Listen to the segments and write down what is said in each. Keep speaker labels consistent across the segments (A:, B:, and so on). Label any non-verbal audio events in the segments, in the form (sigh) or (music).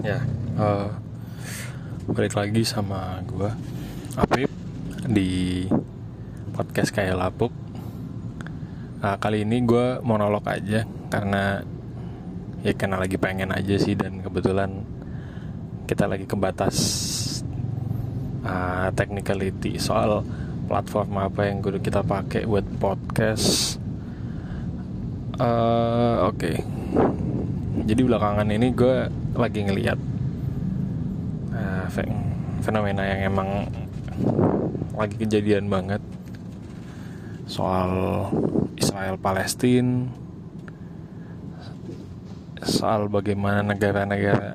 A: Ya, uh, balik lagi sama gue Apip di podcast kayak lapuk. Nah, kali ini gue monolog aja karena ya karena lagi pengen aja sih dan kebetulan kita lagi kebatas uh, technicality soal platform apa yang gue kita pakai buat podcast. Uh, Oke, okay. Jadi belakangan ini gue lagi ngeliat uh, fenomena yang emang lagi kejadian banget. Soal Israel Palestina soal bagaimana negara-negara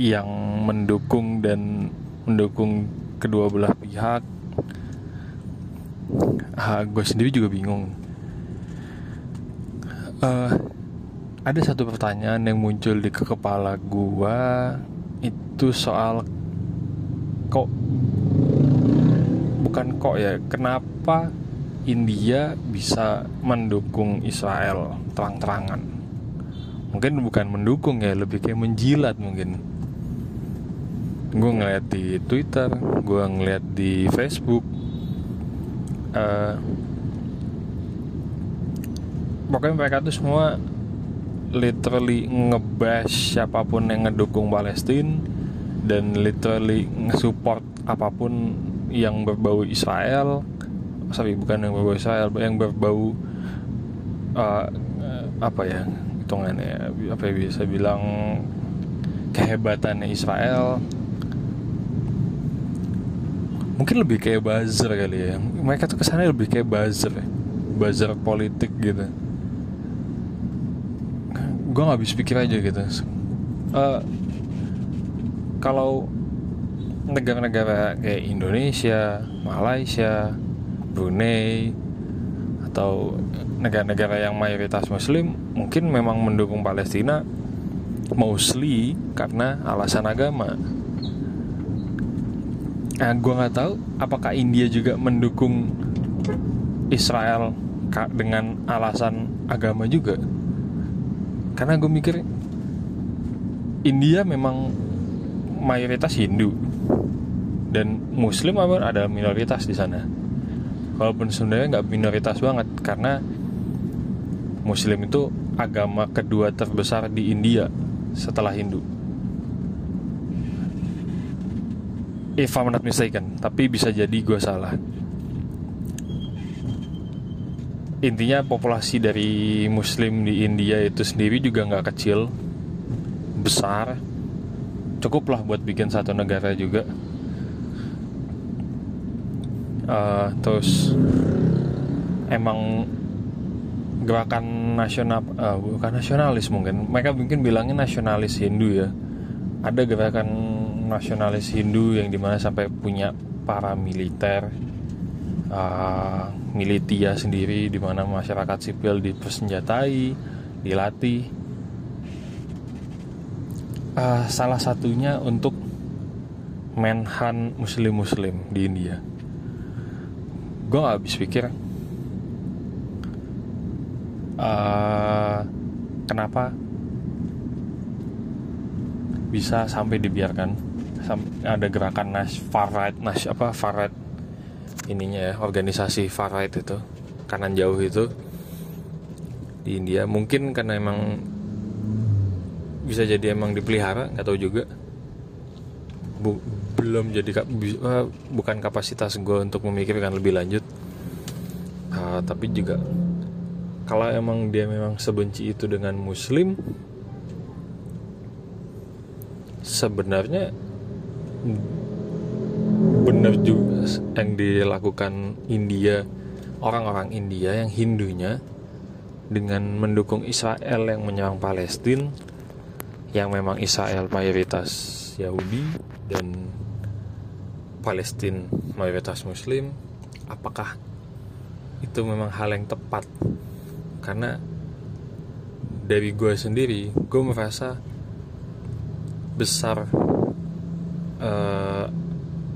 A: yang mendukung dan mendukung kedua belah pihak. Uh, gue sendiri juga bingung. Uh, ada satu pertanyaan yang muncul di kepala gua itu soal kok bukan kok ya kenapa India bisa mendukung Israel terang-terangan? Mungkin bukan mendukung ya lebih kayak menjilat mungkin. Gue ngeliat di Twitter gue ngeliat di Facebook uh, pokoknya mereka tuh semua literally ngebash siapa pun yang ngedukung Palestina dan literally ngesupport apa pun yang berbau Israel. Sorry bukan yang berbau Israel yang berbau uh, apa ya hitungannya apa ya bisa bilang kehebatannya Israel. Mungkin lebih kayak buzzer kali ya. Mereka tuh kesannya lebih kayak buzzer ya buzzer politik gitu gue nggak habis pikir aja gitu uh, kalau negara-negara kayak Indonesia, Malaysia, Brunei atau negara-negara yang mayoritas Muslim mungkin memang mendukung Palestina mostly karena alasan agama. Nah, gue nggak tahu apakah India juga mendukung Israel dengan alasan agama juga karena gue mikir India memang mayoritas Hindu dan Muslim apa ada minoritas di sana. Walaupun sebenarnya nggak minoritas banget karena Muslim itu agama kedua terbesar di India setelah Hindu. If I'm not mistaken, tapi bisa jadi gue salah. Intinya populasi dari muslim di India itu sendiri juga nggak kecil besar. Cukuplah buat bikin satu negara juga. Uh, terus emang gerakan nasional uh, bukan nasionalis mungkin. Mereka mungkin bilangnya nasionalis Hindu ya. Ada gerakan nasionalis Hindu yang di mana sampai punya para militer uh, militia sendiri di mana masyarakat sipil dipersenjatai, dilatih. Uh, salah satunya untuk menhan muslim-muslim di India. Gue gak habis pikir uh, kenapa bisa sampai dibiarkan ada gerakan nas far right nas apa far right ininya ya organisasi far right itu kanan jauh itu di India. Mungkin karena emang bisa jadi emang dipelihara nggak tahu juga. Bu, belum jadi uh, bukan kapasitas gue untuk memikirkan lebih lanjut. Uh, tapi juga kalau emang dia memang sebenci itu dengan muslim sebenarnya benar juga. Yang dilakukan India orang-orang India yang Hindunya dengan mendukung Israel yang menyerang Palestina yang memang Israel mayoritas Yahudi dan Palestina mayoritas Muslim apakah itu memang hal yang tepat? Karena dari gue sendiri gue merasa besar uh,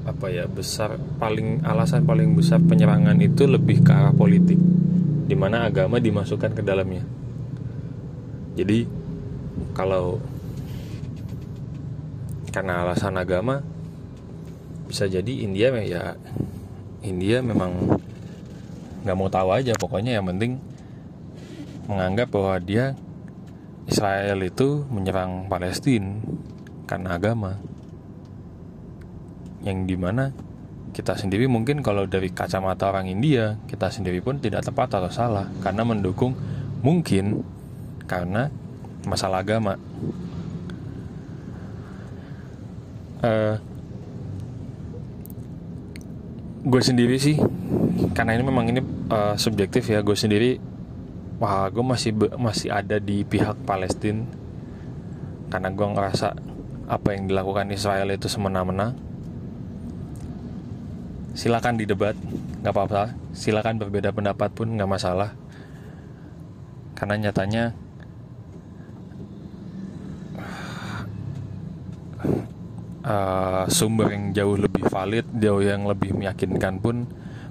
A: apa ya besar paling alasan paling besar penyerangan itu lebih ke arah politik. Di mana agama dimasukkan ke dalamnya. Jadi kalau karena alasan agama bisa jadi India ya India memang nggak mau tahu aja. Pokoknya yang penting menganggap bahwa dia Israel itu menyerang Palestina karena agama yang di mana kita sendiri mungkin kalau dari kacamata orang India kita sendiri pun tidak tepat atau salah karena mendukung mungkin karena masalah agama. Uh, gue sendiri sih karena ini memang ini uh, subjektif ya gue sendiri wah gue masih masih ada di pihak Palestina karena gue ngerasa apa yang dilakukan Israel itu semena-mena silakan didebat nggak apa-apa. Silakan berbeda pendapat pun nggak masalah. Karena nyatanya uh, sumber yang jauh lebih valid jauh yang lebih meyakinkan pun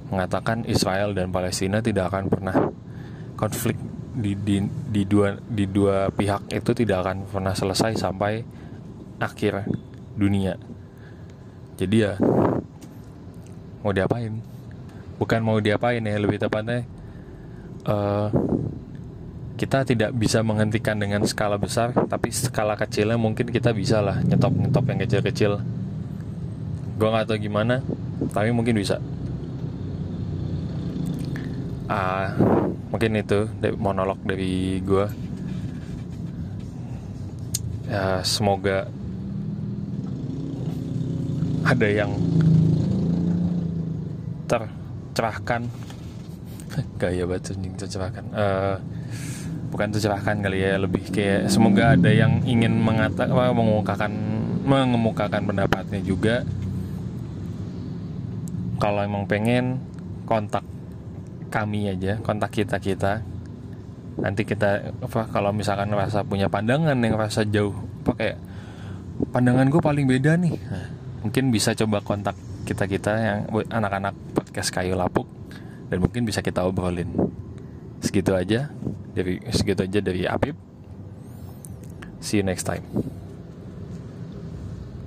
A: mengatakan Israel dan Palestina tidak akan pernah konflik di, di, di dua di dua pihak itu tidak akan pernah selesai sampai akhir dunia. Jadi ya mau diapain? Bukan mau diapain ya lebih tepatnya uh, kita tidak bisa menghentikan dengan skala besar tapi skala kecilnya mungkin kita bisa lah nyetop nyetop yang kecil-kecil. Gue nggak tahu gimana tapi mungkin bisa. Uh, mungkin itu monolog dari gue ya semoga ada yang tercerahkan. (laughs) Gaya batu anjing tercerahkan. Uh, bukan tercerahkan kali ya lebih kayak semoga ada yang ingin mengatakan mengemukakan mengemukakan pendapatnya juga. Kalau emang pengen kontak kami aja kontak kita kita. Nanti kita apa kalau misalkan rasa punya pandangan yang rasa jauh pakai pandangan gue paling beda nih. Nah, mungkin bisa coba kontak kita kita yang anak-anak podcast kayu lapuk dan mungkin bisa kita obrolin. Segitu aja dari segitu aja dari Apip see you next time